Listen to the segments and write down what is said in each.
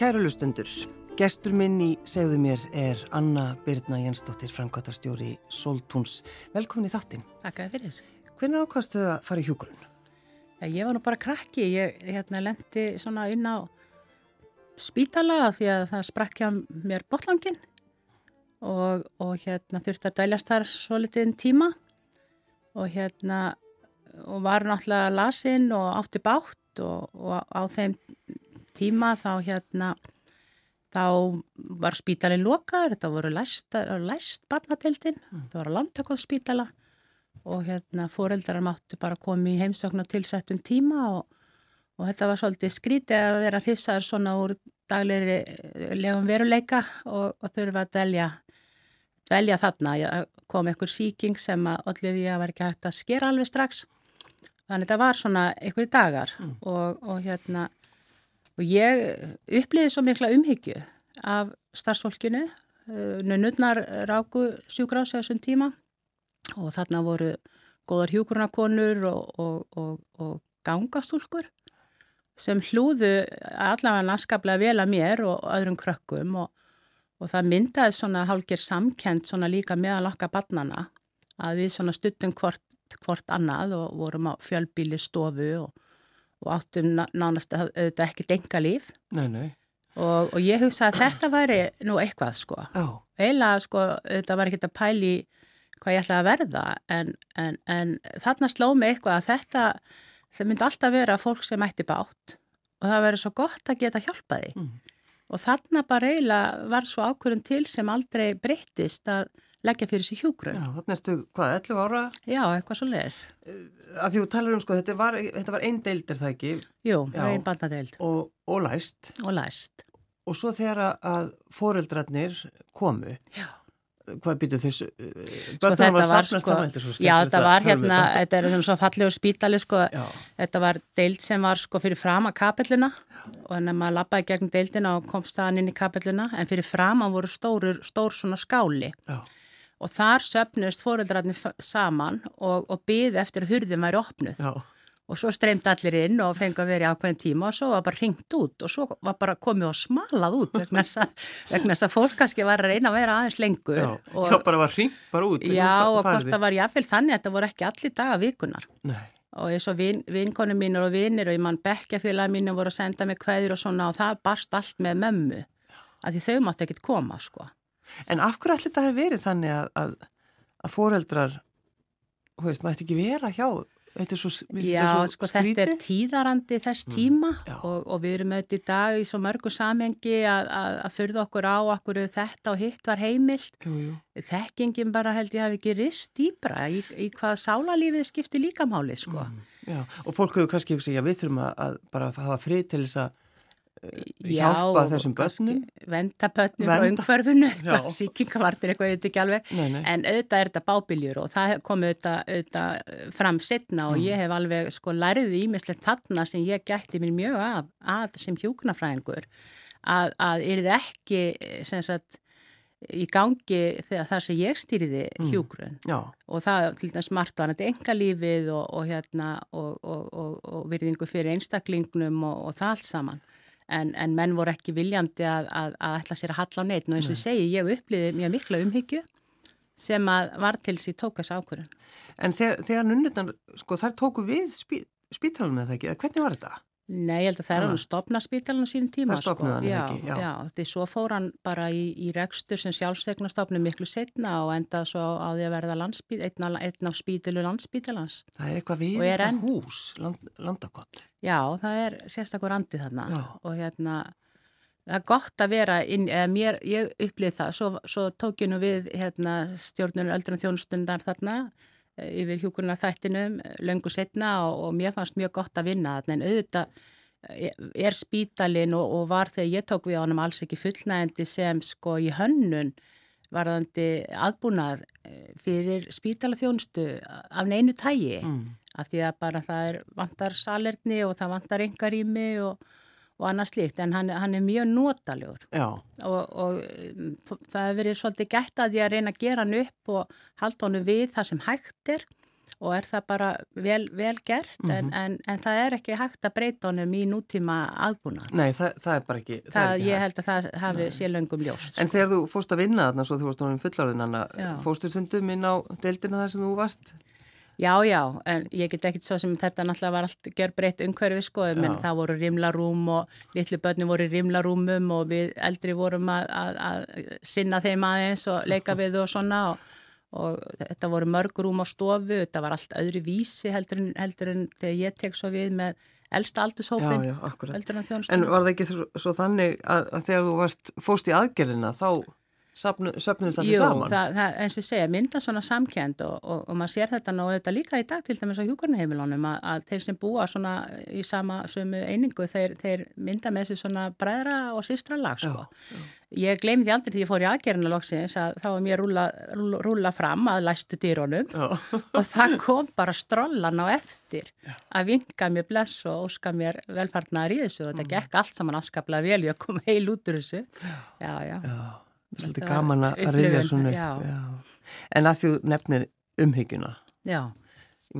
Kæru lustundur, gestur minn í segðu mér er Anna Birna Jensdóttir, framkvæmtastjóri Soltúns. Velkomin í þáttinn. Takk að fyrir. Hvernig ákvastu þau að fara í hjúgrunn? Já, ég var nú bara krakki. Ég hérna, lendi svona inn á spítala því að það sprakkja mér botlangin og, og hérna, þurfti að dæljast þar svo litið tíma og, hérna, og var náttúrulega lasinn og átti bátt og, og á þeim tíma þá hérna þá var spítalinn lokaður, þetta voru læst, læst barnadeildin, mm. þetta voru landtakóðspítala og hérna fóreldrar máttu bara komið í heimsöknu og tilsettum tíma og, og þetta var svolítið skrítið að vera hrifsaður svona úr daglegri legum veruleika og, og þurfa að dvelja, dvelja þarna. kom einhver síking sem að allir því að vera ekki hægt að skera alveg strax. Þannig þetta var svona einhverju dagar mm. og, og hérna og ég uppliði svo mikla umhyggju af starfsfólkinu. Uh, Nunnurnar ráku sjúkrás þessum tíma og þarna voru góðar hjúkurnakonur og, og, og gangastúlkur sem hlúðu allavega naskaplega vel að mér og öðrum krökkum og, og það myndaði svona hálgir samkend svona líka meðal okkar barnana að við svona stuttum hvort, hvort annað og vorum á fjölbíli stofu og, og áttum nánast að auðvitað ekki denga líf nei, nei. Og, og ég hugsa að þetta væri nú eitthvað sko oh. eila sko auðvitað var ekki að pæli hvað ég ætlaði að verða en, en, en þarna sló mig eitthvað að þetta það myndi alltaf vera fólk sem ætti bátt og það verið svo gott að geta hjálpaði mm. og þarna bara eiginlega var svo ákvörðun til sem aldrei breyttist að leggja fyrir sig hjúgrun. Já, þarna ertu, hvað, 11 ára? Já, eitthvað svo leiðis. Uh, að því þú talar um, sko, þetta var, var einn deild, er það ekki? Jú, það var einn bandadeild. Og, og læst. Og læst. Og svo þegar að foreldrarnir komu, Já hvað býtu þessu sko þetta var sko já þetta var hérna, þetta er svona svo fallegur spítali sko, já. þetta var deild sem var sko fyrir fram að kapelluna og þannig að maður lappaði gegn deildina og komst það inn í kapelluna en fyrir fram að voru stór, stór svona skáli já. Og þar söpnust fóröldrarnir saman og, og byði eftir að hurðin væri opnuð já og svo streymt allir inn og fengið að vera í ákveðin tíma og svo var bara ringt út og svo var bara komið og smalað út vegna þess að fólk kannski var að reyna að vera aðeins lengur. Já, og, já bara var ringt bara út. Já og hvort það var jáfnveil þannig að þetta voru ekki allir daga vikunar. Nei. Og eins og vin, vinkonu mínur og vinir og ég mann bekkjafélagi mínu voru að senda mig hverjur og svona og það barst allt með mömmu að því þau mátti ekkit koma sko. En af hverju allir þetta hefur verið þannig að, að, að foreldrar, hú veist, maður ætti ekki vera hjá Þetta er svo, Já, svo sko skrítið? þetta er tíðarandi þess mm, tíma mm, og, og við erum auðvitað í dag í svo mörgu samhengi að, að, að fyrða okkur á okkur þetta og hitt var heimilt. Jú, jú. Þekkingin bara held ég hafi ekki rist dýbra í, í hvað sálalífið skiptir líkamáli sko. Mm, já, og fólk hefur kannski hugsað, já við þurfum að, að bara hafa frið til þess að hjálpa já, þessum börnum? venda börnum frá umhverfunu síkingavartir eitthvað, ég veit ekki alveg. Nei, nei. en auðvitað er þetta bábiljur og það kom auðvitað, auðvitað fram setna og mm. ég hef alveg sko læriði ímislegt þarna sem ég gætti mér mjög að, að sem hjókunafræðingur að, að er þið ekki sem sagt í gangi þegar það sem ég stýriði hjúgrun mm, og það til dæmis margt var þetta engalífið og, og, hérna, og, og virðingu fyrir einstaklingnum og það allt saman en, en menn voru ekki viljandi að, að, að ætla sér að halla á neitt og eins og ég segi, ég uppliði mjög mikla umhyggju sem að var til því tókast ákvörðun. En þegar, þegar nunnirna, sko þar tóku við spí, spítalunum eða ekki, hvernig var þetta? Nei, ég held að það er hann að stopna spítalunum sínum tíma. Það stopnaði hann sko. ekki, já. Já, því svo fór hann bara í, í rekstur sem sjálfstegna stopnum miklu setna og enda svo á því að verða landsbít, einn, einn af spítilu landsbítalans. Það er eitthvað við þetta en... hús, land, landakott. Já, það er sérstakur andið þarna já. og hérna það er gott að vera inn, eða mér, ég upplýð það, svo, svo tók ég nú við hérna, stjórnur öldrun þjónustundar þarna yfir hjúkurna þættinum löngu setna og, og mér fannst mjög gott að vinna þarna en auðvitað e, er spítalinn og, og var þegar ég tók við ánum alls ekki fullnægandi sem sko í hönnun varðandi aðbúnað e, fyrir spítalaþjónustu af neinu tægi mm. af því að bara það er vantar salerni og það vantar engarími og og annað slíkt en hann, hann er mjög notalegur og, og það hefur verið svolítið gætt að ég að reyna að gera hann upp og halda hann við það sem hægt er og er það bara vel, vel gert mm -hmm. en, en, en það er ekki hægt að breyta honum í nútíma aðbúna. Nei, það, það er bara ekki, það, það er ekki Ég held að það hafi sé löngum ljóst. En þegar þú fórst að vinna þarna, svo þú fórst á fullarðinanna, fórstu sundum inn á deildina þar sem þú varst? Já, já, en ég get ekkert svo sem þetta náttúrulega var allt gjör breytt umhverfi sko, menn það voru rimlarúm og litlu börni voru rimlarúmum og við eldri vorum að, að, að sinna þeim aðeins og leika við og svona og, og þetta voru mörgrúm á stofu, þetta var allt öðru vísi heldur en, heldur en þegar ég tek svo við með elsta aldurshópin. Já, já, akkurat. En var það ekki svo, svo þannig að, að þegar þú varst fóst í aðgerðina þá söpnum þetta saman? Jú, það, það, eins og segja, mynda svona samkend og, og, og maður sér þetta nú þetta líka í dag til dæmis á hjúkurnaheimilunum að, að þeir sem búa svona í sama sömu einingu, þeir, þeir mynda með þessu svona bræðra og sýstra lag sko. Já, já. Ég gleymi því aldrei því ég fór í aðgerðinu loksins að þá var mér rúla, rúla, rúla fram að læstu dýrónum og það kom bara strollan á eftir að vinga mér bless og óska mér velfarnar í þessu og þetta mm. gekk allt saman afskaplega vel, ég kom heil út úr þessu. Já, já. Svolítið gaman að rifja svona upp. Já. En að þú nefnir umhyggjuna. Já.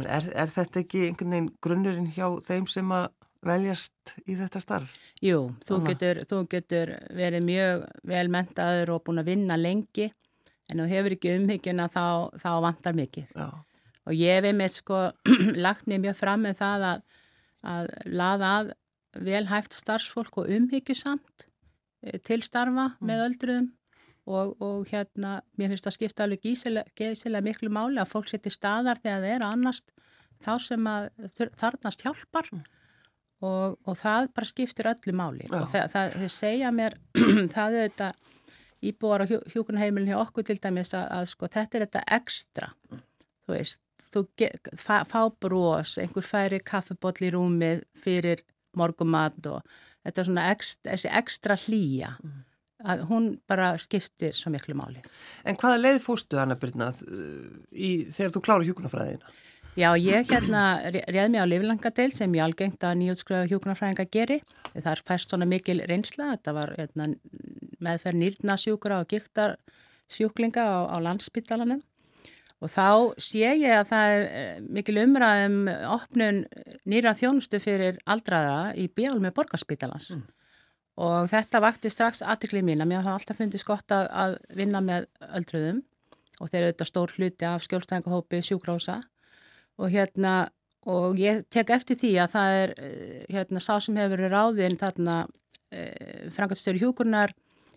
Er, er þetta ekki einhvern veginn grunnurinn hjá þeim sem að veljast í þetta starf? Jú, þú getur, þú getur verið mjög velmentaður og búin að vinna lengi en þú hefur ekki umhyggjuna þá, þá vantar mikið. Já. Og ég hef einmitt sko lagt mér mjög fram með það að, að laða að velhæft starfsfólk og umhyggjusamt eh, til starfa mm. með öldruðum og, og hérna, mér finnst það skipta alveg gísilega miklu máli að fólk setja staðar þegar það er annast þá sem að þarnast hjálpar mm. og, og það bara skiptir öllu máli Já. og það, segja mér það er þetta íbúar á hjú, hjúkunarheimilin hjá okkur til dæmis að, að sko þetta er þetta ekstra mm. þú veist, þú fá, fá brós, einhver færi kaffebotl í rúmið fyrir morgumat og þetta er svona ekstra, ekstra hlýja mm að hún bara skiptir svo miklu máli. En hvaða leið fóstu Anna Byrnað þegar þú kláru hjúkunarfræðina? Já, ég hérna réð mig á liflangadeil sem ég algengt að nýjútskriða hjúkunarfræðinga geri. Það er fæst svona mikil reynsla, þetta var hérna, meðferð nýrnasjúkura og gíktarsjúklinga á, á landsbyttalanum og þá sé ég að það er eh, mikil umræðum opnun nýra þjónustu fyrir aldraða í bjálmi borgarspittalans. Mm og þetta vakti strax aðtiklið mín að mér hafa alltaf fundist gott að, að vinna með öldruðum. Og þeir eru þetta stór hluti af skjólstæðingahópi sjúkrása og hérna og ég tek eftir því að það er eh, hérna sá sem hefur verið ráðinn þarna e, eh, frangastöru hjúkurnar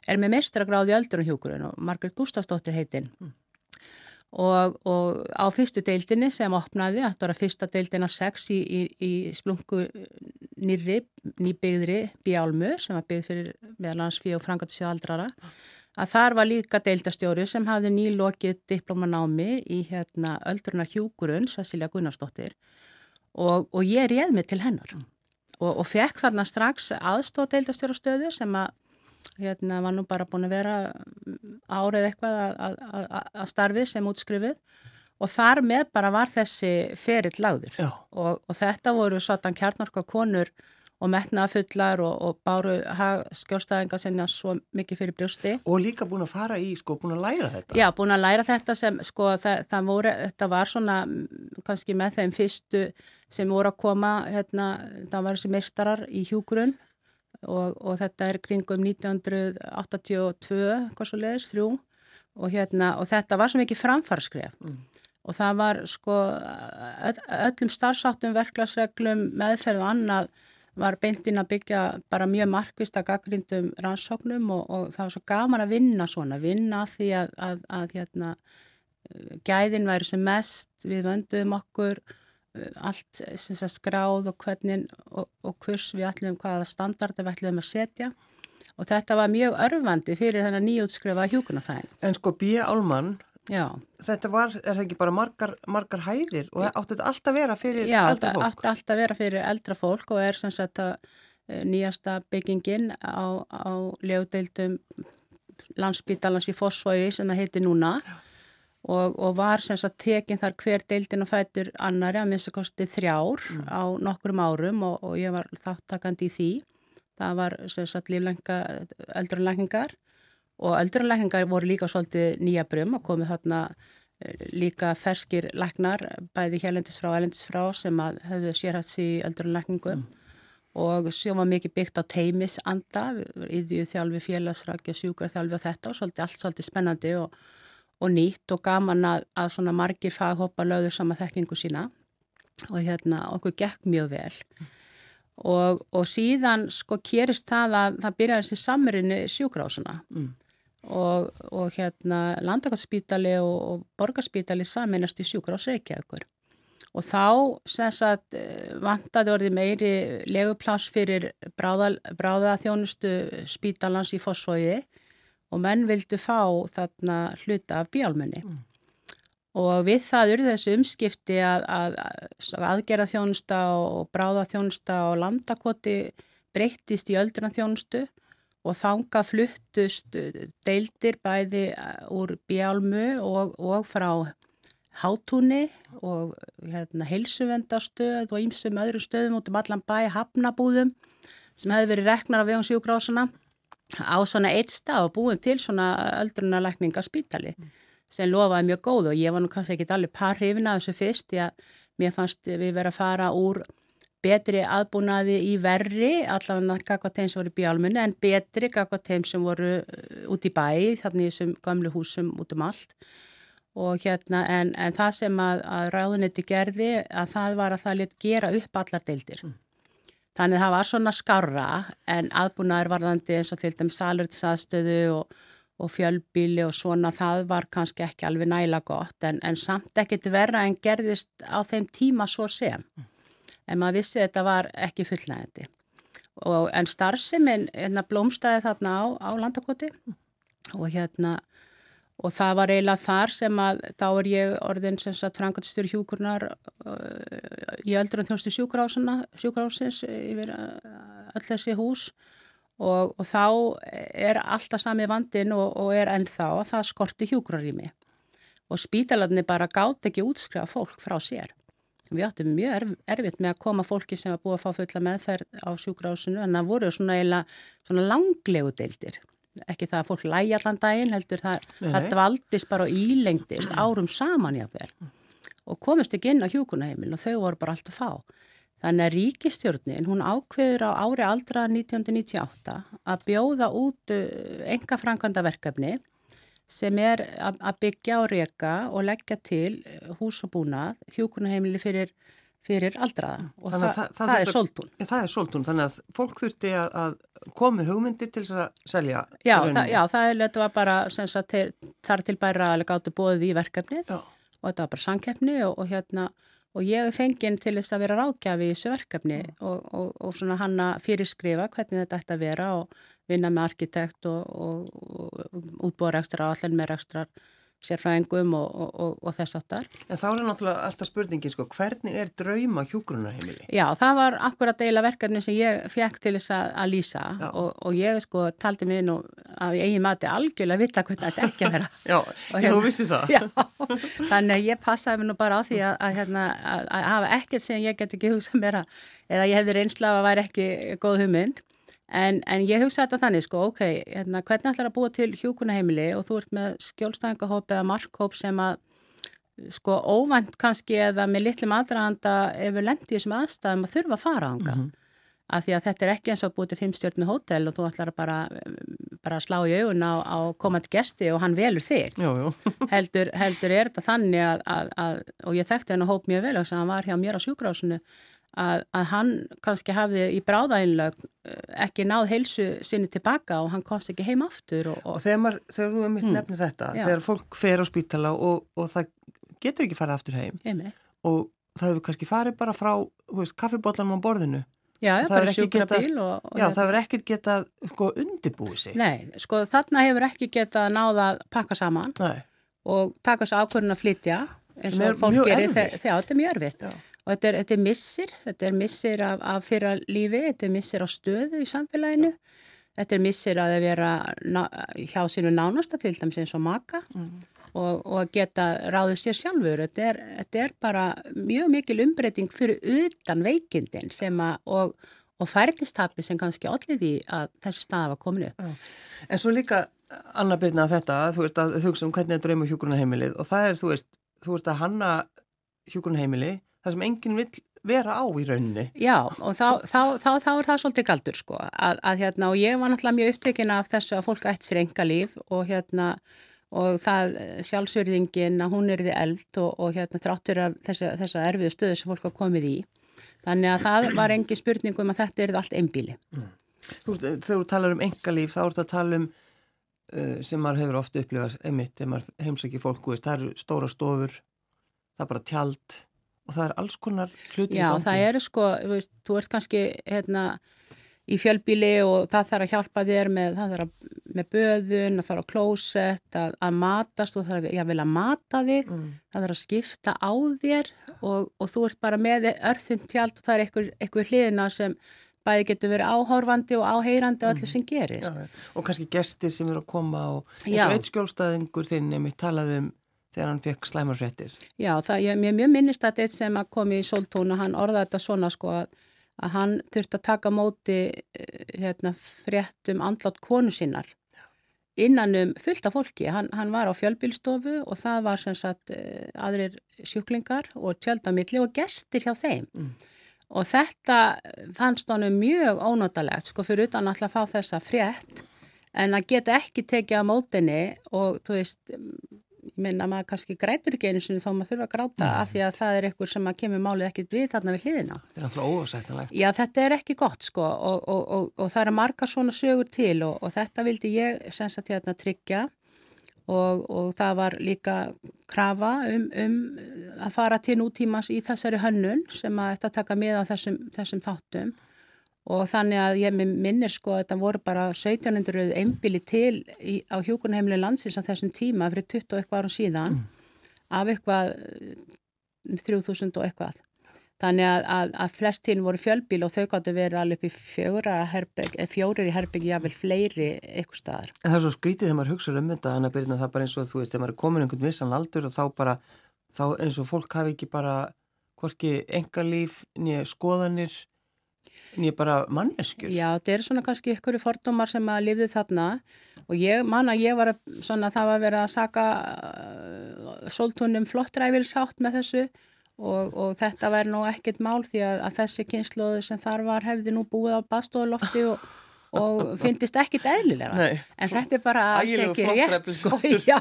er með mestragráði öldrun hjúkurinn og Margret Gustafsdóttir heitinn mm og, og á fyrstu deildinni sem opnaði, þetta var að fyrsta deildin af sex í, í, í splungu nýri, nýbyggðri Bjálmu sem var byggð fyrir meðalans fyrir og frangat sjöaldrara að þar var líka deildastjóri sem hafði nýlokið diplomanámi í hérna öldrunar hjúkurun Cecilia Gunnarsdóttir. Og, og ég réð mig til hennar. Og, og fekk þarna strax aðstóð deildastjórastöðu sem að hérna var nú bara búin að vera árið eitthvað að starfi sem útskrifið og þar með bara var þessi ferill lagður og, og þetta voru svona kjarnarka konur og metnafullar og, og báru skjórnstæðinga sinna svo mikið fyrir brjósti. Og líka búin að fara í, sko, búin að læra þetta. Já, búin að læra þetta sem, sko, það, það voru, þetta var svona, kannski með þeim fyrstu sem voru að koma, hérna, það var þessi meistarar í hjúgrunn og, og þetta er kringum 1982, hvað svo leiðis, þrjú og, hérna, og þetta var svo mikið framfarskref mm. og það var sko öll, öllum starfsáttum, verklagsreglum, meðferð og annað var beintinn að byggja bara mjög markvist að gaggrindum rannsóknum og, og það var svo gaman að vinna svona, vinna því að, að, að hérna, gæðin væri sem mest, við vönduðum okkur allt sagt, skráð og hvernig og, og kurs við ætlum hvaða standarda við ætlum að setja og þetta var mjög örfandi fyrir þennan nýjútskrifa hjúkunarfæðin. En sko B.A. Álmann, þetta var, er það ekki bara margar, margar hæðir og átti þetta alltaf vera fyrir Já, eldra fólk? Já, átti alltaf vera fyrir eldra fólk og er sem sagt að eh, nýjasta byggingin á, á ljóðdeildum landsbítalans í Fossfói sem það heiti núna. Já og, og var sem sagt tekin þar hver deildin og fætur annari að minnstakosti þrjár mm. á nokkrum árum og, og ég var þáttakandi í því. Það var sem sagt líflenga öldrunlækningar og öldrunlækningar voru líka svolítið nýja brum og komið þarna líka ferskir læknar, bæði hérlendis frá og elendis frá sem að höfðu sérhætt í öldrunlækningum mm. og sem var mikið byggt á teimisanda, íðju þjálfi, félagsrækja, sjúkra þjálfi og þetta og svolítið allt svolítið spennandi og, og nýtt og gaman að, að svona margir faghoppa löður sama þekkingu sína og hérna okkur gekk mjög vel. Og, og síðan sko kérist það að það byrjaði þessi samrinni sjúkrásuna mm. og, og hérna landakarsspítali og, og borgarspítali saminast í sjúkrás Reykjavíkur og þá sagt, vantaði orði meiri legupláss fyrir bráða, bráða spítalans í Fossvogi og menn vildu fá þarna hluta af bjálmunni. Mm og við það eru þessu umskipti að, að, að aðgerða þjónusta og bráða þjónusta og landakoti breyttist í öldruna þjónustu og þanga fluttust deildir bæði úr bjálmu og, og frá hátúni og hérna, heilsuvendarstöð og ímsum öðru stöðum út um allan bæ, hafnabúðum sem hefði verið reknar af vegum sjúkrásana á svona eitt stað og búin til svona öldruna lækninga spítali. Mm sem lofaði mjög góð og ég var nú kannski ekki allir par hrifin að þessu fyrst því að mér fannst við verið að fara úr betri aðbúnaði í verri allavega kakvað þeim sem voru bjálmunni en betri kakvað þeim sem voru uh, út í bæi þannig þessum gamlu húsum út um allt og hérna en, en það sem að, að ráðunetti gerði að það var að það lit gera upp allar deildir mm. Þannig það var svona skarra en aðbúnaður varðandi eins og til dæmis salurtisaðstöðu og og fjölbíli og svona það var kannski ekki alveg næla gott. En, en samt ekkit verra en gerðist á þeim tíma svo sem en maður vissi þetta var ekki fullnægandi en starfseminn hérna, blómstæði þarna á, á landakoti og hérna og það var eiginlega þar sem að þá er ég orðin sem sagt frangatistur hjúkurnar uh, í öldrun þjónustu sjúkurásins yfir uh, öll þessi hús og, og þá er alltaf sami vandin og, og er ennþá að það skorti hjúgrarými og spítalarnir bara gátt ekki útskrifa fólk frá sér. Við áttum mjög erfitt með að koma fólki sem var búið að fá fulla meðferð á sjúgrásinu en það voru svona, svona langlegu deildir. Ekki það að fólk lægi allan daginn heldur það, það dvaldist bara og ílengdist árum saman jáfnvel og komist ekki inn á hjúkunaheimil og þau voru bara allt að fá. Þannig að ríkistjórnin, hún ákveður á ári aldra 1998 að bjóða út enga uh, franganda verkefni sem er að byggja og reyka og leggja til hús og búnað, hjókunaheimili fyrir, fyrir aldraða og það, það, það, það er soltún. Það er soltún, þannig að fólk þurfti að, að komi hugmyndi til þess að selja. Já, já það er þetta var bara sagt, þar til bæra að gáttu bóðið í verkefnið já. og þetta var bara sangkeppni og, og hérna og ég fenginn til þess að vera rákjafi í þessu verkefni og, og, og svona hanna fyrirskrifa hvernig þetta ætti að vera og vinna með arkitekt og, rekstra og allir með rekstrar sérfræðingum og, og, og, og þess aftar. En þá er náttúrulega alltaf spurningi, sko, hvernig er drauma hjúgrunarheimili? Já, það var akkurat deila verkefni sem ég fekk til þess að, að lýsa og ég sko taldi mig nú að ég eigi mati algjörlega vita hvernig þetta ekki að vera. já, hérna, þú vissi það. Já, þannig að ég passaði mig nú bara á því að, að, hérna, að hafa ekkert sem ég get ekki hugsað mér að, eða ég hefði reynsla að væri ekki góð hugmynd En, en ég hugsa þetta þannig sko, ok, hérna, hvernig ætlar að búa til hjókunaheimili og þú ert með skjólstæðingahóp eða markhóp sem að sko óvænt kannski eða með litlum aðræðanda ef við lendi í þessum aðstæðum að þurfa að fara ánga. Mm -hmm. Af því að þetta er ekki eins og búið til fimmstjórnu hótel og þú ætlar að bara, bara slá í augun á, á komandi gesti og hann velur þig. Jú, jú. heldur, heldur er þetta þannig að, að, að og ég þekkti henn að hóp mjög vel og hann var hjá mér á sjúkrásinu að, að hann kannski hafði í bráðainlög eh, ekki náð heilsu sinni tilbaka og hann komst ekki heim aftur. Og, og... og þegar, maður, þegar þú er mitt mm, nefnir þetta, já. þegar fólk fer á spítala og, og það getur ekki farið aftur heim Heimi. og það hefur kannski farið bara frá kaffibotlanum á borðinu. Já, það bara sjúkra bíl og... og já, það hefur ekkert getað sko, undirbúið sig. Nei, sko þarna hefur ekki getað náða að pakka saman Nei. og taka þessu ákvörðun að flytja eins og fólk gerir þegar þetta er mjög erfitt. Já og þetta er, þetta er missir, þetta er missir af, af fyrra lífi, þetta er missir á stöðu í samfélaginu, þetta er missir að vera hjá sínu nánasta til dæmis eins og maka. Mm. og, og geta ráðið sér sjálfur, þetta er, þetta er bara mjög mikil umbreyting fyrir utan veikindin sem að og og færdistapi sem kannski allir því að þessi staða var komin upp. En svo líka Anna Birna þetta, þú veist að hugsa um hvernig það drauma hjúgrunarheimilið og það er, þú veist, þú veist að hanna hjúgrunarheimili, það sem enginn vil vera á í rauninni. Já, og þá, þá, þá, þá er það svolítið galdur sko, að, að hérna, og ég var náttúrulega mjög upptökin af þessu að fólk ætti sér enga líf og hérna, og það sjálfsverðingin að hún er því eld og, og hérna þráttur af þessa, þessa erfiðu stöðu sem fólk hafa komið í. Þannig að það var engi spurning um að þetta er allt einbíli. Mm. Þú, þegar þú talar um engalíf, þá er þetta að tala um uh, sem maður hefur ofta upplifað emitt, þegar maður heimsækir fólk, veist, það eru stóra stofur, það er bara tjald og það er alls konar hluti Já, það eru sko, þú veist, þú ert kannski hérna í fjölbíli og það þarf að hjálpa þér með, að, með böðun, að fara á klósett, að, að matast og það er að mata þig, mm. það þarf að skipta á þér og, og þú ert bara með örþund tjald og það er einhver, einhver hliðina sem bæði getur verið áhorfandi og áheyrandi og öllu sem gerist. Já, og kannski gestir sem eru að koma og eins og eitt skjólstaðingur þinn nefnir talaði um þegar hann fekk slæmarfrettir. Já, það, ég, mér mjög minnist að þetta sem að komi í Soltún og hann orðaði þetta svona sko að, að hann þurfti að taka móti eh, hérna, fréttum andlátt konu sinnar innan um fullta fólki. Hann, hann var á fjölbílstofu og það var sem sagt eh, aðrir sjúklingar og tjöldamilli og gestir hjá þeim. Mm. Og þetta fannst honum mjög ónótalegt, sko, fyrir utan alltaf að fá þessa frétt, en að geta ekki tekið á mótinni og, þú veist, minna, maður kannski grætur ekki einu sinni þó maður þurfa að gráta Nei. af því að það er einhver sem að kemur málið ekkit við þarna við hliðina. Þetta er alltaf ósættanlegt. Já, þetta er ekki gott, sko, og, og, og það er að marga svona sögur til og þetta vildi ég, senst að hérna tryggja og, og það var líka krafa um, um að fara til nútímas í þessari hönnun sem að þetta taka með á þessum, þessum þáttum og þannig að ég minnir sko að þetta voru bara 1700 einbili til í, á hjókunheimli landsins á þessum tíma fyrir 20 og eitthvað árum síðan mm. af eitthvað 3000 og eitthvað Þannig að, að, að flestín voru fjölbíl og þau gáttu verið alveg upp í eh, fjórir í herbygg, jável fleiri ykkur staðar. En það er svo skritið þegar maður hugsaður um þetta, hann að byrja það bara eins og þú veist, þegar maður er komin einhvern vissan aldur og þá bara, þá eins og fólk hafi ekki bara, hvorki engalíf, skoðanir, nýja bara manneskjur. Já, þetta er svona kannski ykkur fordómar sem að lifðu þarna og ég, manna, ég var að, svona, það var verið að saka uh, sóltunum flottræfilsátt með þessu Og, og þetta væri nú ekkert mál því að, að þessi kynsluðu sem þar var hefði nú búið á bastóðlofti og, og finnist ekkert eðlilega Nei, en þetta er bara alls ekki rétt sko, já,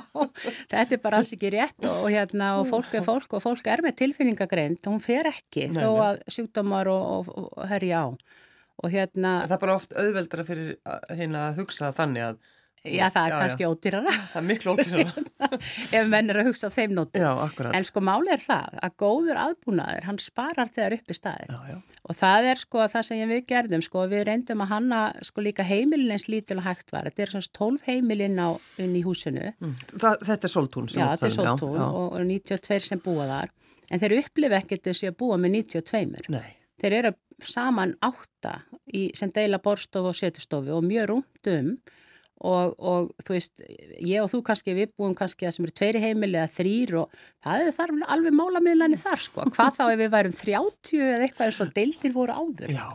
þetta er bara alls ekki rétt og, hérna, og fólk er fólk og fólk er með tilfinningagreind. Hún fer ekki Nei, þó að sjúkdómar og herja á. Og hérna Það er bara oft auðveldra fyrir hérna að hugsa þannig að Já, það er já, kannski ódýrara. Það er miklu ódýrara. Ef menn er að hugsa á þeim nótum. Já, akkurat. En sko máli er það að góður aðbúnaður, hann sparar þegar upp í staðir. Já, já. Og það er sko það sem við gerðum, sko við reyndum að hanna sko líka heimilin eins lítil og hægt var. Þetta er svona 12 heimilin á, inn í húsinu. Mm. Það, þetta er soltún. Já, þetta er soltún og, og 92 sem búa þar. En þeir upplifa ekkert þessi að búa með 92. Nei. Þeir eru saman átta í, sem deila borstofu og setustofu og mjög rúndum Og, og þú veist, ég og þú kannski við búum kannski að sem eru tveiri heimili eða þrýr og það er þar alveg málamiðlani þar sko, hvað þá ef við værum 30 eða eitthvað eins og deildir voru áður Já.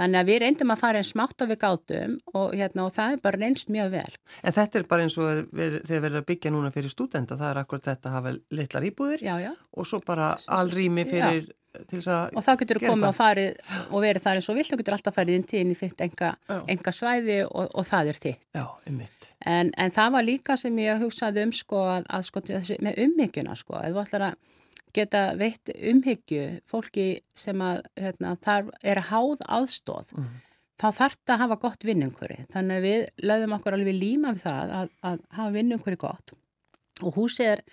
þannig að við reyndum að fara einn smátt af við gátum og, hérna, og það er bara reynst mjög vel En þetta er bara eins og þegar við verðum að byggja núna fyrir stúdenda, það er akkurat þetta að hafa litlar íbúðir já, já. og svo bara alrými fyrir og þá getur þú komið og farið og verið þar eins og vilt, þú getur alltaf farið inn til inn í þitt enga, enga svæði og, og það er þitt. Já, en, en það var líka sem ég hugsaði um sko, að, sko, með umhyggjuna sko, eða þú ætlar að geta veitt umhyggju fólki sem að hérna, þar er háð aðstóð mm. þá þarf þetta að hafa gott vinnunguri þannig að við lögðum okkur alveg líma við það að, að hafa vinnunguri gott. Og húsið er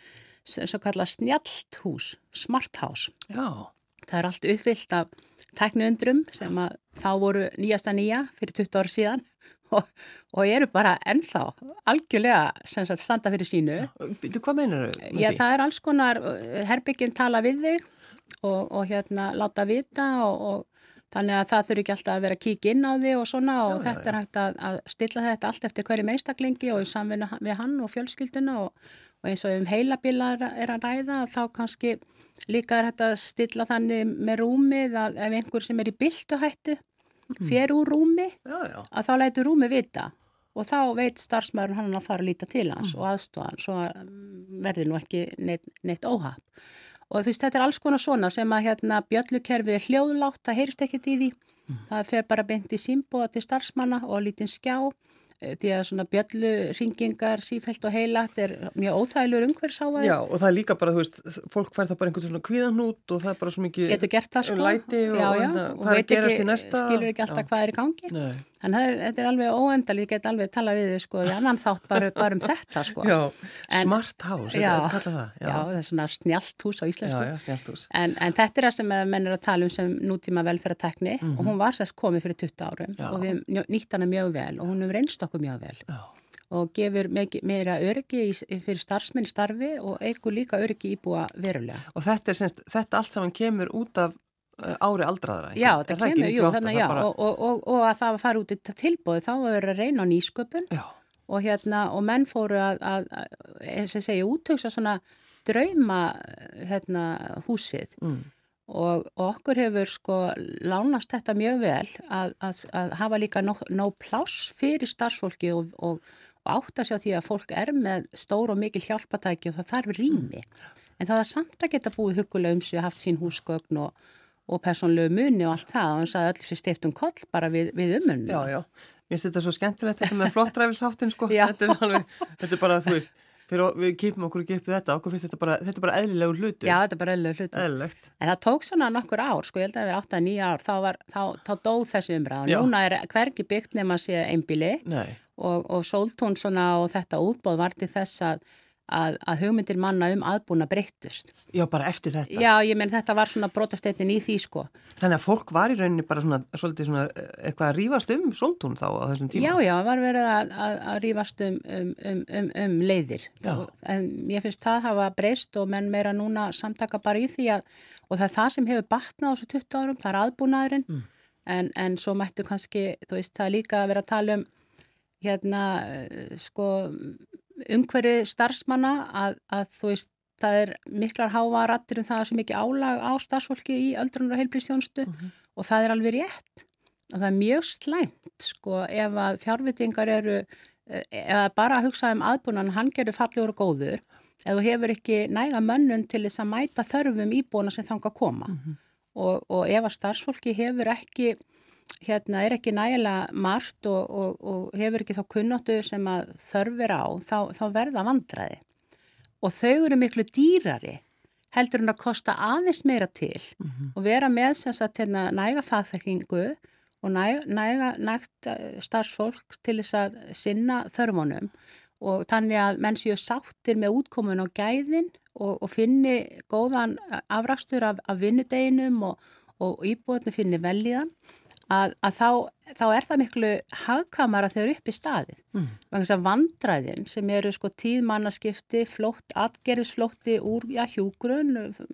svo kalla snjallt hús, smart house. Já Það er allt uppfyllt af tekniundrum sem að þá voru nýjasta nýja fyrir 20 ára síðan og, og eru bara ennþá algjörlega sagt, standa fyrir sínu. Þú hvað meinar þau? Já, því? það er alls konar, herbygginn tala við þig og, og hérna láta vita og, og þannig að það þurfi ekki alltaf að vera að kíkja inn á þig og svona og já, þetta já, er hægt að, að stilla þetta allt eftir hverju meistaklingi og í samvinna við hann og fjölskylduna og eins og um heilabílar er að ræða þá kannski Líka er þetta að stilla þannig með rúmið að ef einhver sem er í byltuhættu mm. fer úr rúmi já, já. að þá lætur rúmi vita og þá veit starfsmæður hann að fara að líta til hans og aðstofa hann svo að verði nú ekki neitt, neitt óhaf. Og þú veist, þetta er alls konar svona sem að hérna bjöllukerfið er hljóðlátt, það heyrist ekkert í því. Það fer bara beint í símbóða til starfsmanna og lítinn skjá Eh, því að svona bjöllu ringingar sífælt og heilat er mjög óþægilegur umhverfs á það. Já og það er líka bara, þú veist, fólk fær það bara einhvern svona kvíðanút og það er bara svo mikið Getur gert það sko. læti og, já, já, hérna, og hvað er gerast ekki, í næsta. skilur ekki alltaf já. hvað er í gangi. Nei. En er, þetta er alveg óendal, ég get alveg tala við þið sko, í annan þátt bara, bara um þetta sko. Já, En- smart house, já, þetta er kallað það. já, það er svona snjált hús á já, íslensku. já, snjált hús. En, en þetta er það sem að menn er að tala um sem nútíma velferðartekni og hún var sérst komið fyrir 20 árum. Já. og við nýtt hana mjög vel og hún hefur reynst okkur mjög vel Já. og gefur meira öryggi fyrir starfsmenn starfi og eigur líka öryggi íbúa verulega. Og þetta semst, þetta allt saman kemur út af ári aldraðra. ekki? Já, það ekki kemur, jú, 98? þannig Það já, bara- og, og, og, og að það fara út í tilbúið, þá var verið að reyna á nýsköpun og hérna, og menn fóru að, að, að eins og segi, útöksa svona drauma, hérna, húsið mm. og, okkur hefur sko lánast þetta mjög vel að, að, að hafa líka nóg, nóg pláss fyrir starfsfólki og, og, og átta sig á því að fólk er með stór og mikil hjálpatæki og það þarf rými. En það er samt að geta búið hugulega um sig, haft sín húsgögn og, og persónlegu muni og allt það og eins að öll sér stift um koll bara við, við umunum. já, já. Mér finnst þetta svo skemmtilegt þetta með flottræfilsháttin, sko. Þetta er alveg, þetta er bara, þú veist, fyrir, við kýpum okkur ekki upp við þetta, okkur finnst þetta bara, þetta er bara eðlilegur hlutur. Já, þetta er bara eðlulega hluti. Eðlilegt. En það tók svona nokkur ár, sko, ég held að það verið 8-9 ár, þá, var, þá, þá dóð þessi umræð. Já. Núna er hvergi byggt nema sé einbíli Nei, og, og sóltún svona og þetta útbóð var til þess að, að, að hugmyndir manna um aðbúna breyttust. já, bara eftir þetta. Já, ég menn þetta var svona brotasteytin í því sko. Þannig að fólk var í rauninni bara svona, svona, eh, eitthvað að rífast um sóltún þá á þessum tíma. Já, já, var verið að, að, að rífast um, um, um, um, um leiðir. Já. En ég finnst það hafa breyst og menn meira núna samtaka bara í því að, og það er það sem hefur batnað á þessu 20 árum, það er aðbúnaðurinn, Mm. en, en svo mættu kannski, þú veist, það líka að vera að tala um hérna, eh, sko, umhverfið starfsmanna að, að þú veist, það er miklar háa rattir um það sem ekki álag á starfsfólki í öldrunar og heilbríðstjónstu og það er alveg rétt. Og það er mjög slæmt sko ef að fjárvitingar eru eh, eða bara að hugsa um aðbúnan hann gerur fallegur og góður ef þú hefur ekki næga mönnun til þess að mæta þörfum íbúna sem þanga að koma og, og ef að starfsfólki hefur ekki hérna er ekki nægilega margt og, og, og hefur ekki þá kunnáttu sem að þörfir á þá, þá verða vandræði. Og þau eru miklu dýrari heldur en að kosta aðeins meira til og vera með sem sagt hérna næga fagþekkingu og næga, næga nægt eh, starfsfólk til þess að sinna þörfunum. Og þannig að menn séu sáttir með útkomun og gæðin og, og finni góðan afrakstur af, af vinnudeginum og, og íbúðinu finni velíðan að, að þá, þá er það miklu hagkamara þegar upp í staðið. Mm. Vangast að vandræðin sem eru sko tíðmannaskipti, flótt, atgerfisflótti úr já, hjúgrun og,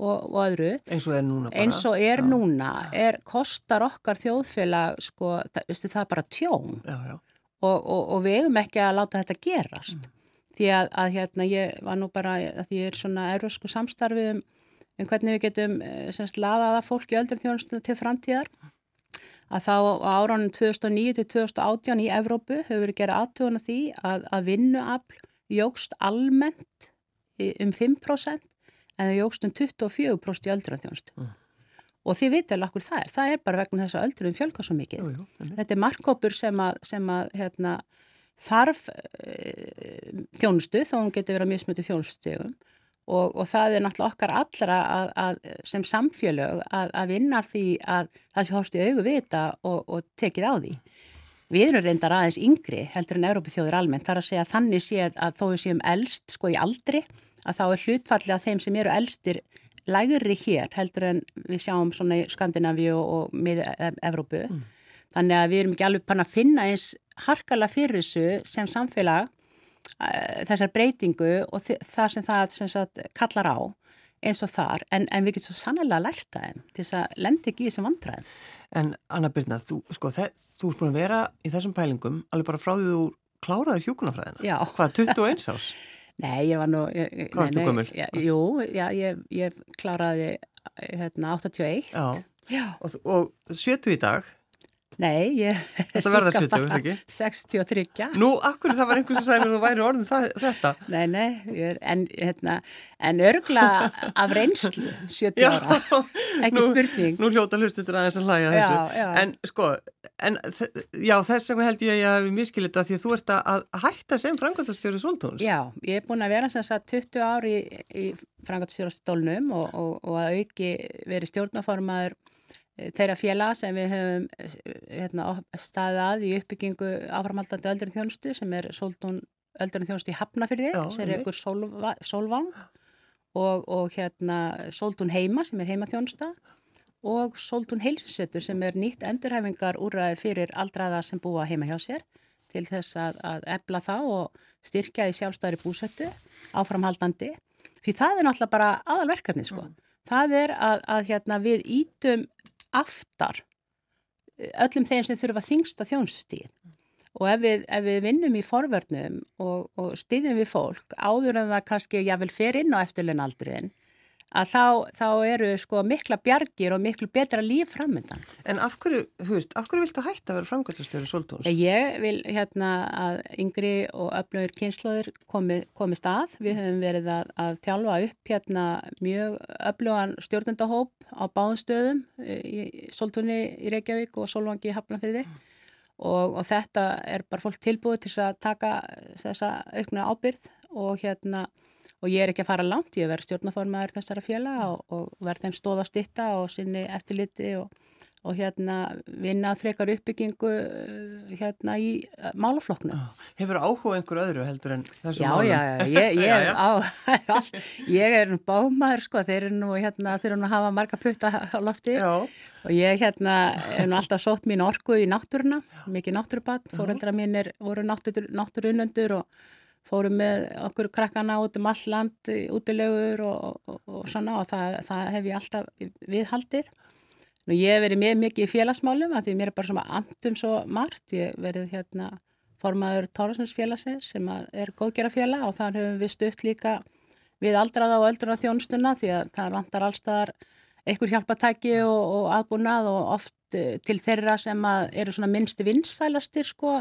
og öðru. Eins og er núna bara. Eins og er Já. núna, er, kostar okkar þjóðfélag sko, það, veistu, það er bara tjón Já, og, og, og við eigum ekki að láta þetta gerast. Því að, að hérna ég var nú bara, að því ég er svona erfusku samstarfi um, um hvernig við getum eh, semst laðaða fólk í öldrum þjónustuna til framtíðar að þá á áránum 2009 til 2018 í Evrópu hefur verið gerað aðtöðun af því að, að vinnuafl jógst almennt um 5% en það jógst um 24% í öldrum þjónustu. Mm. Og þið vitið alveg okkur það er, það er bara vegna þess að öldrum fjölga svo mikið. Jú, jú. Þetta er markkópur sem að, sem að hérna, þarf e, þjónustu, þó hún getur verið að mismötu þjónustustegum og, og það er náttúrulega okkar allra að, að, sem samfélög að, að vinna því að það sé horfst í augu vita og, og tekið á því. Við erum reyndar aðeins yngri heldur en Európa-þjóður almennt. Það er að segja að þannig sé að þó við séum elst sko í aldri að þá er hlutfallið af þeim sem eru elstir lægri hér heldur en við sjáum svona í Skandinavíu og miða Evrópu. Þannig að við erum ekki alveg pann að finna eins harkala fyrir þessu sem samfélag þessar breytingu og það sem það sem sagt, kallar á eins og þar en, en við getum svo sannlega lært það þeim til þess að lendi ekki í þessum vandræðum. En Anna Birna, þú, sko, þú ert búin að vera í þessum pælingum alveg bara frá því þú kláraður hjúkunafræðina. Já. Hvað, 21 ás? Nei, ég var nú... Hvað nei, nei, gömul? Já, jú, já, ég, ég kláraði hérna 81. Já. Já. Og, og 70 í dag, Nei, ég Þetta verða 70, er ekki? 63. Nú, akkur það var einhvers að segja mér að þú væri orðin það, þetta. Nei, nei, er, en, hérna, en örgla af reynslu 70 Já, ára, ekki nú, spurning. Nú hljóta hlustundur aðeins að hlæja Já, þessu. já. En sko, en, já, þess vegna held ég að ég hafi miskilita því að þú ert að að hætta sem framkvæmtastjóri Soltúns. Já, ég er búin að vera sem sagt 20 ár í, í frangatstjórastólnum og, og, og að auki verið stjórnaformaður þeirra félaga sem við höfum eh, hérna, staðið að í uppbyggingu áframhaldandi öldurinn þjónustu sem er Soltún öldurinn þjónustu í Hafnafyrði sem er ykkur sólva, sólvang og, og hérna Soltún heima sem er heimaþjónusta og Soltún heilsusettur sem er nýtt endurhæfingar úrræði fyrir aldraða sem búa heima hjá sér til þess að, að ebla það og styrkja í sjálfstæðri búsettu áframhaldandi. Því það er náttúrulega bara aðalverkefni sko. Það er að, að hérna, við ítum aftar öllum þeim sem þurfa þingsta þjónustíð. Og ef við, ef við vinnum í forvörnum og, og styðjum við fólk áður en það kannski jável fer inn á eftirlunaldurinn að þá, þá eru sko mikla bjargir og miklu betra líf framöndan. En af hverju, þú veist, af hverju viltu hætta að vera framkvæmtastjóri Soltúns? Ég vil hérna að yngri og öflögur kynnslóður komi, komi stað. Við höfum verið að, að þjálfa upp hérna mjög öflugan stjórnendahóp á báðum stöðum í Soltúni í Reykjavík og Solvangi í Hafnarfyrði og, og þetta er bara fólk tilbúið til að taka þessa aukna ábyrð og hérna og ég er ekki að fara langt, ég verð stjórnaformaður þessara fjela og, og verð þeim stóða stitta og sinni eftirliti og, og hérna vinna að frekar uppbyggingu eh, hérna í eh, málaflokknu. Hefur áhuga einhver öðru heldur en þessu Já, málum? já, ég, ég, Já, já. á, ég er bámaður sko, þeir eru nú hérna, þeir eru nú að hafa marga putta á lofti Já, og ég hérna er nú alltaf sótt mín orku í náttúruna, mikið náttúrubatt, fóreldra mín er, voru náttúr, náttúrunundur og fórum með okkur krakkana út um all land, útilegur og, og, og svona og það, það hef ég alltaf viðhaldið. Nú ég hef verið með mikið í félagsmálum að því mér er bara svona andum svo margt. Ég verið hérna formaður Tórasins félagsins sem er góðgerafélag og þar höfum við stutt líka við aldraða og öldruna þjónustuna því að það vantar allstaðar einhver hjálpatæki og, og aðbúnað og oft til þeirra sem eru svona minnsti vinsælastir sko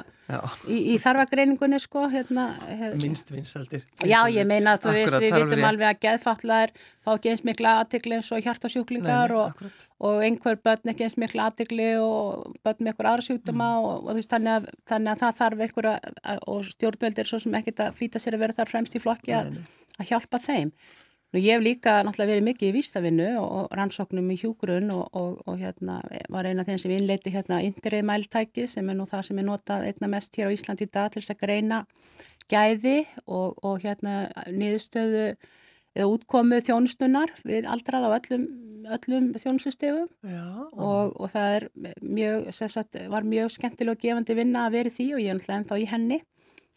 í, í þarfagreiningunni sko hérna, hérna minnst vinsaldir. Já, ég meina að þú veist, við vitum alveg að geðfallaðir fá ekki eins mikla aðtikli eins og hjartasjúklingar og, og einhver börn ekki eins mikla aðtikli og börn með einhver aðra sjúkdóma Mm. og, og veist, þannig að, þannig að það þarf einhver að, og stjórnveldir svo sem ekkit að flýta sér að vera þar fremst í flokki að, að hjálpa þeim. Nú ég hef líka náttúrulega verið mikið í vístavinnu og, rannsóknum í hjúgrun og, og, og hérna var eina af þeim sem innleiti hérna interið mæltæki sem er nú það sem er notað einna mest hér á Íslandi í dag til þess að greina gæði og, og hérna niðurstöðu eða útkomu þjónustunar við aldrað á öllum, öllum þjónustustegum og, og það er mjög, sagt, var mjög skemmtileg og gefandi vinna að vera því og ég er náttúrulega ennþá í henni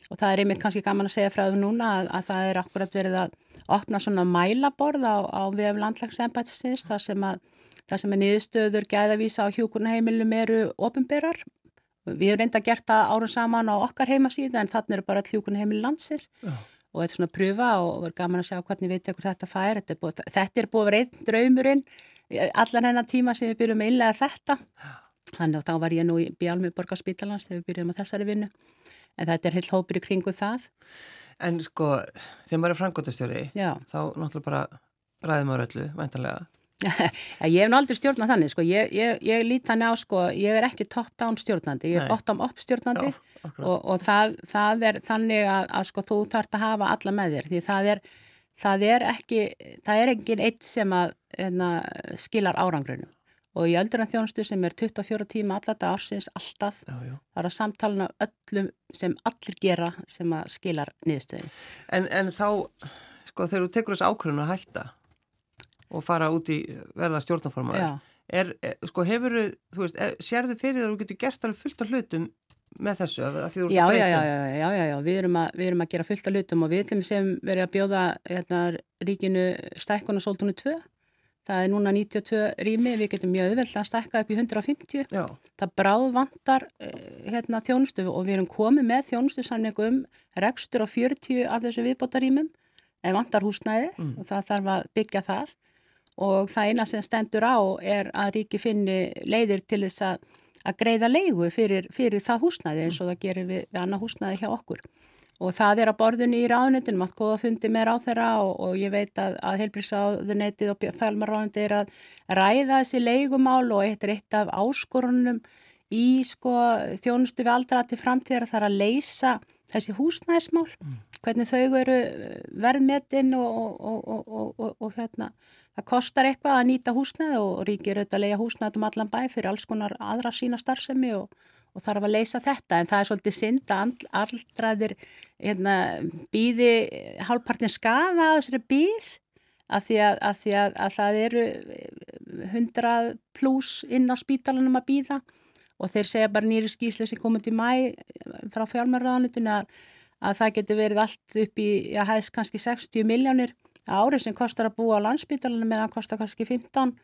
og það er einmitt kannski gaman að segja frá þau núna að, að það er akkurat verið að opna svona mælaborð á, á vef landlagsembætsins þar sem að það sem er niðurstöður gæðavísa á hjúkurnaheimilum eru ofinberar. Við hefum reynda gert það árun saman á okkar heimasíða en þannig eru bara hjúkurnaheimil landsins Já. og þetta er svona að pröfa og verður gaman að sjá hvernig við tekur þetta fær. Þetta er búið, þetta er búið einn draumurinn allan hennar tíma sem við byrjum að innlega þetta. Þannig að þá var ég nú í Bjálmi Borgarspítalans þegar við byrjum að þessari vinnu. En þetta er heilt hópur í kringu það. En sko, þegar maður er framkvæmtastjóri, Já. þá náttúrulega bara ræðum maður öllu, væntanlega. ég hef aldrei stjórnað þannig, sko. Ég, ég, ég lít þannig á, sko, ég er ekki top-down stjórnandi, ég er bottom-up stjórnandi Já, og, og það, það er þannig að, að sko, þú þarft að hafa alla með þér, því það er, það er ekki, það er engin eitt sem að hérna, skilar árangrunum. Og í öldurinn þjónustu sem er 24 tíma alltaf ársins alltaf, Já, já. það er að samtalna öllum sem allir gera sem að skilar niðurstöðin. En, en þá, sko, þegar þú tekur þessu ákvörðun að hætta og fara út í verða stjórnaformaður, er, er, sko, hefur þú veist, er, sérðu fyrir það að þú getur gert alveg fullt af hlutum með þessu, af því þú ert að já, breyta? já, já, já, já, við erum að, við erum að gera fullt af hlutum og við ætlum sem verið að bjóða hérna, ríkinu stækkun og sóltúnu 2. Það er núna 92 rými, við getum mjög auðveld að stækka upp í 150. Já, Það bráð vantar eh, hérna, þjónustu og við erum komið með þjónustusamningum rekstur á 40 af þessu viðbótarýmum en vantar húsnæði Mm. og það þarf að byggja það og það eina sem stendur á er að ríki finni leiðir til þess að að greiða leigu fyrir, fyrir það húsnæði eins og það gerir við, við annað húsnæði hjá okkur og það er á borðinu í ráðnitinu, maður góða fundi með ráð þeirra og, og ég veit að, að heilbríksáðunetið og fælmarráðnitið er að ræða þessi leigumál og eitt er eitt af áskorunum í sko, þjónustu við aldra til framtíðar þar að leysa þessi húsnæðismál, mm. hvernig þau eru verðmetinn og, og, og hérna það kostar eitthvað að nýta húsnæði og ríkir auðvitað að leia húsnæði um allan bæ fyrir alls konar aðra sína starfsemi og og þarf að leysa þetta en það er svolítið synd að aldraðir hérna, býði hálfpartin skafa að þessari býð af því að, að, því að, að það eru 100 pluss inn á spítalunum að býða og þeir segja bara nýri skýrslu sem komið til mæ frá fjármjörðanutinu að það getur verið allt upp í að hæðist kannski 60 miljónir árið sem kostar að búa á landsspítalunum meðan kostar kannski 15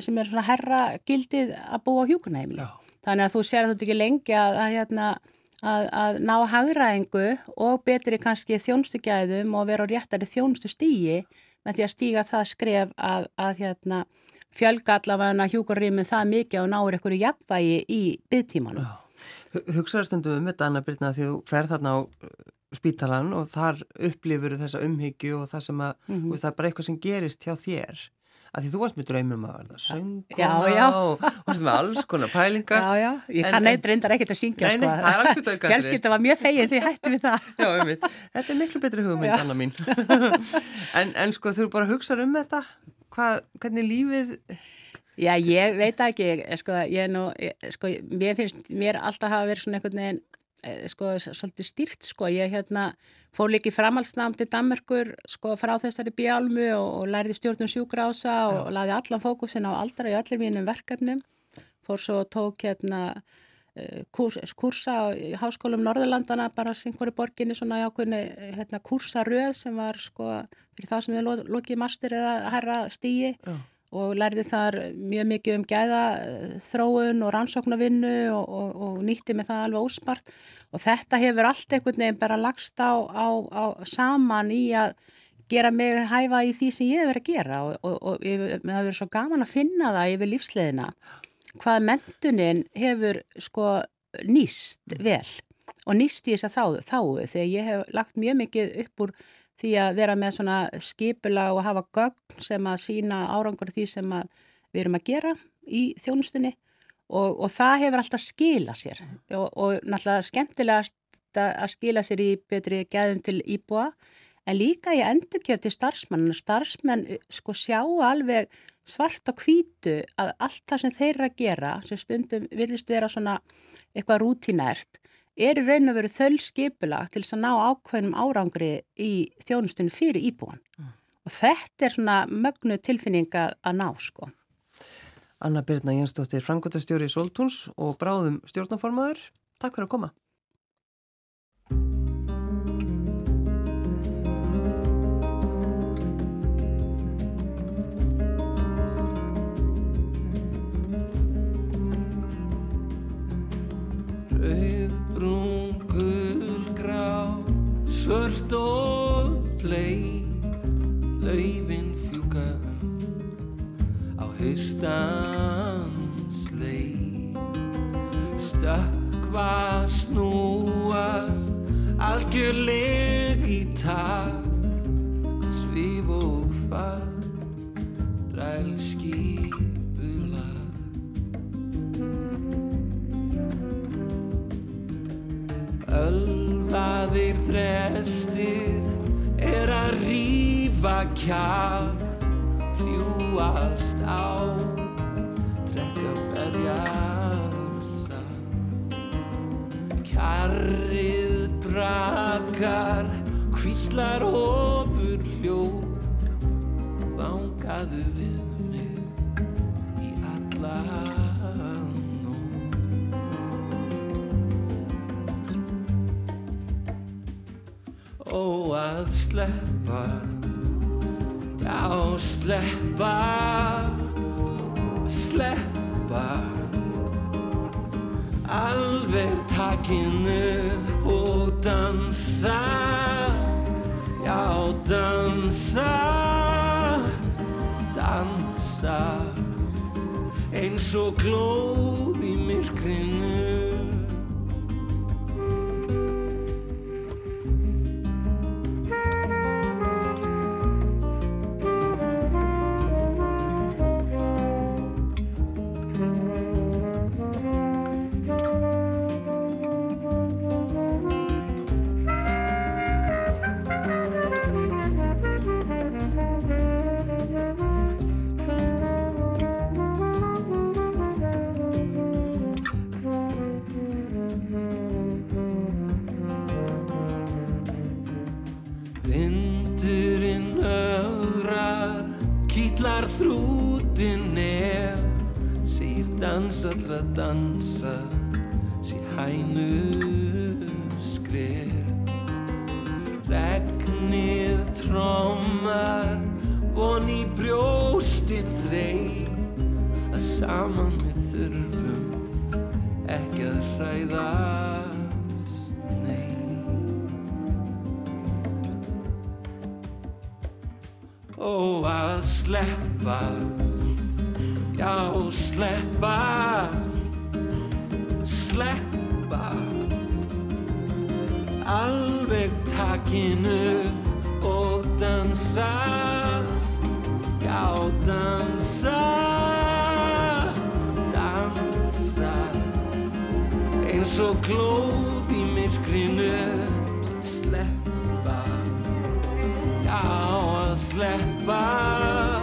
sem er svona herra gildið að búa á hjúkunæmi. Þannig að þú sér að þú ekki lengi að, að, hérna, að, að ná hagraðingu og betri kannski þjónstugæðum og vera á réttari þjónstu stígi með því að stíga það skref að hérna, fjölga allavega hjúkurrýmið það mikið og náur einhverju jafnvægi í byggtímanum. Hugsaðarstundum um þetta Anna Brynna því þú fer þarna á uh, spítalan og þar upplifur þessa umhyggju og það, að, mm -hmm. og það er bara eitthvað sem gerist hjá þér að því þú varst með draumum að verða sönguna og varst með alls konar pælingar. Já, já, ég kann neitt reyndar ekkert að syngja Nei, nei, sko. fjölskylda var mjög fegin því hætti við það. Já, ég veit, þetta er miklu betri hugmynd Anna mín. En, en sko þú bara hugsaður um þetta? Hvað, hvernig lífið Já, ég veit ekki. Sko, ég nú, sko, mér finnst mér alltaf hafa verið svona einhvern veginn Eh, sko svolítið stýrt sko. Ég hérna fór líki framhalsnám til Danmarkur sko frá þessari bjálmu og, og læriði stjórnum sjúgrása og, og laði allan fókusin á aldra í allir mínum verkefnum. Fór svo tók hérna eh, kurs, kursa í Háskólum Norðurlandana bara einhverju borginni svona jákunni hérna kursaröð sem var sko fyrir það sem við lókið master eða herra stíi Já og lærði þar mjög mikið um gæða þróun og rannsóknarvinnu og, og, og nýtti með það alveg óspart og þetta hefur allt einhvern veginn bara lagst á, á, á saman í að gera mig hæfa í því sem ég hef verið að gera. Og, og það hefur svo gaman að finna það yfir lífsleðina hvað mentunin hefur sko nýst vel og nýst í þess að þáðu, þáðu þegar ég hef lagt mjög mikið upp úr því að vera með svona skipula og hafa gögn sem að sína árangur því sem við erum að gera í þjónustunni og, og það hefur alltaf skila sér. Og, og náttúrulega skemmtilegast að skila sér í betri gæðum til íbúa en líka í endurkjöf til starfsmann starfsmenn sko sjá alveg svart og hvítu að allt það sem þeir eru að gera sem stundum virðist vera svona eitthvað rútinært er í raun og veru þöll skipula til þess að ná ákveðnum árangri í þjónustunni fyrir íbúan mm. og þetta er svona mögnu tilfinninga að ná sko. Anna Birna Jensdóttir, frangotastjóri Soltúns og bráðum stjórnaformaður. Takk fyrir að koma. svört og plei laufin fjúka á haustans lei stökkva snúast algjörleg í takk svif og far þrestir er að rýfa kjátt, fljúast á, drekka berjarsa. Kjarrið brakar, kvíslar ofur hljóð, vangaðu við að sleppa. Já sleppa. Sleppa. Alveg takinu og dansa. Já dansa. Dansa. Eins og myrkri Já, sleppa, sleppa. Alveg takinu og dansa. Já, dansa, dansa. Eins og glóð í myrkrinu Sleppa, já, sleppa.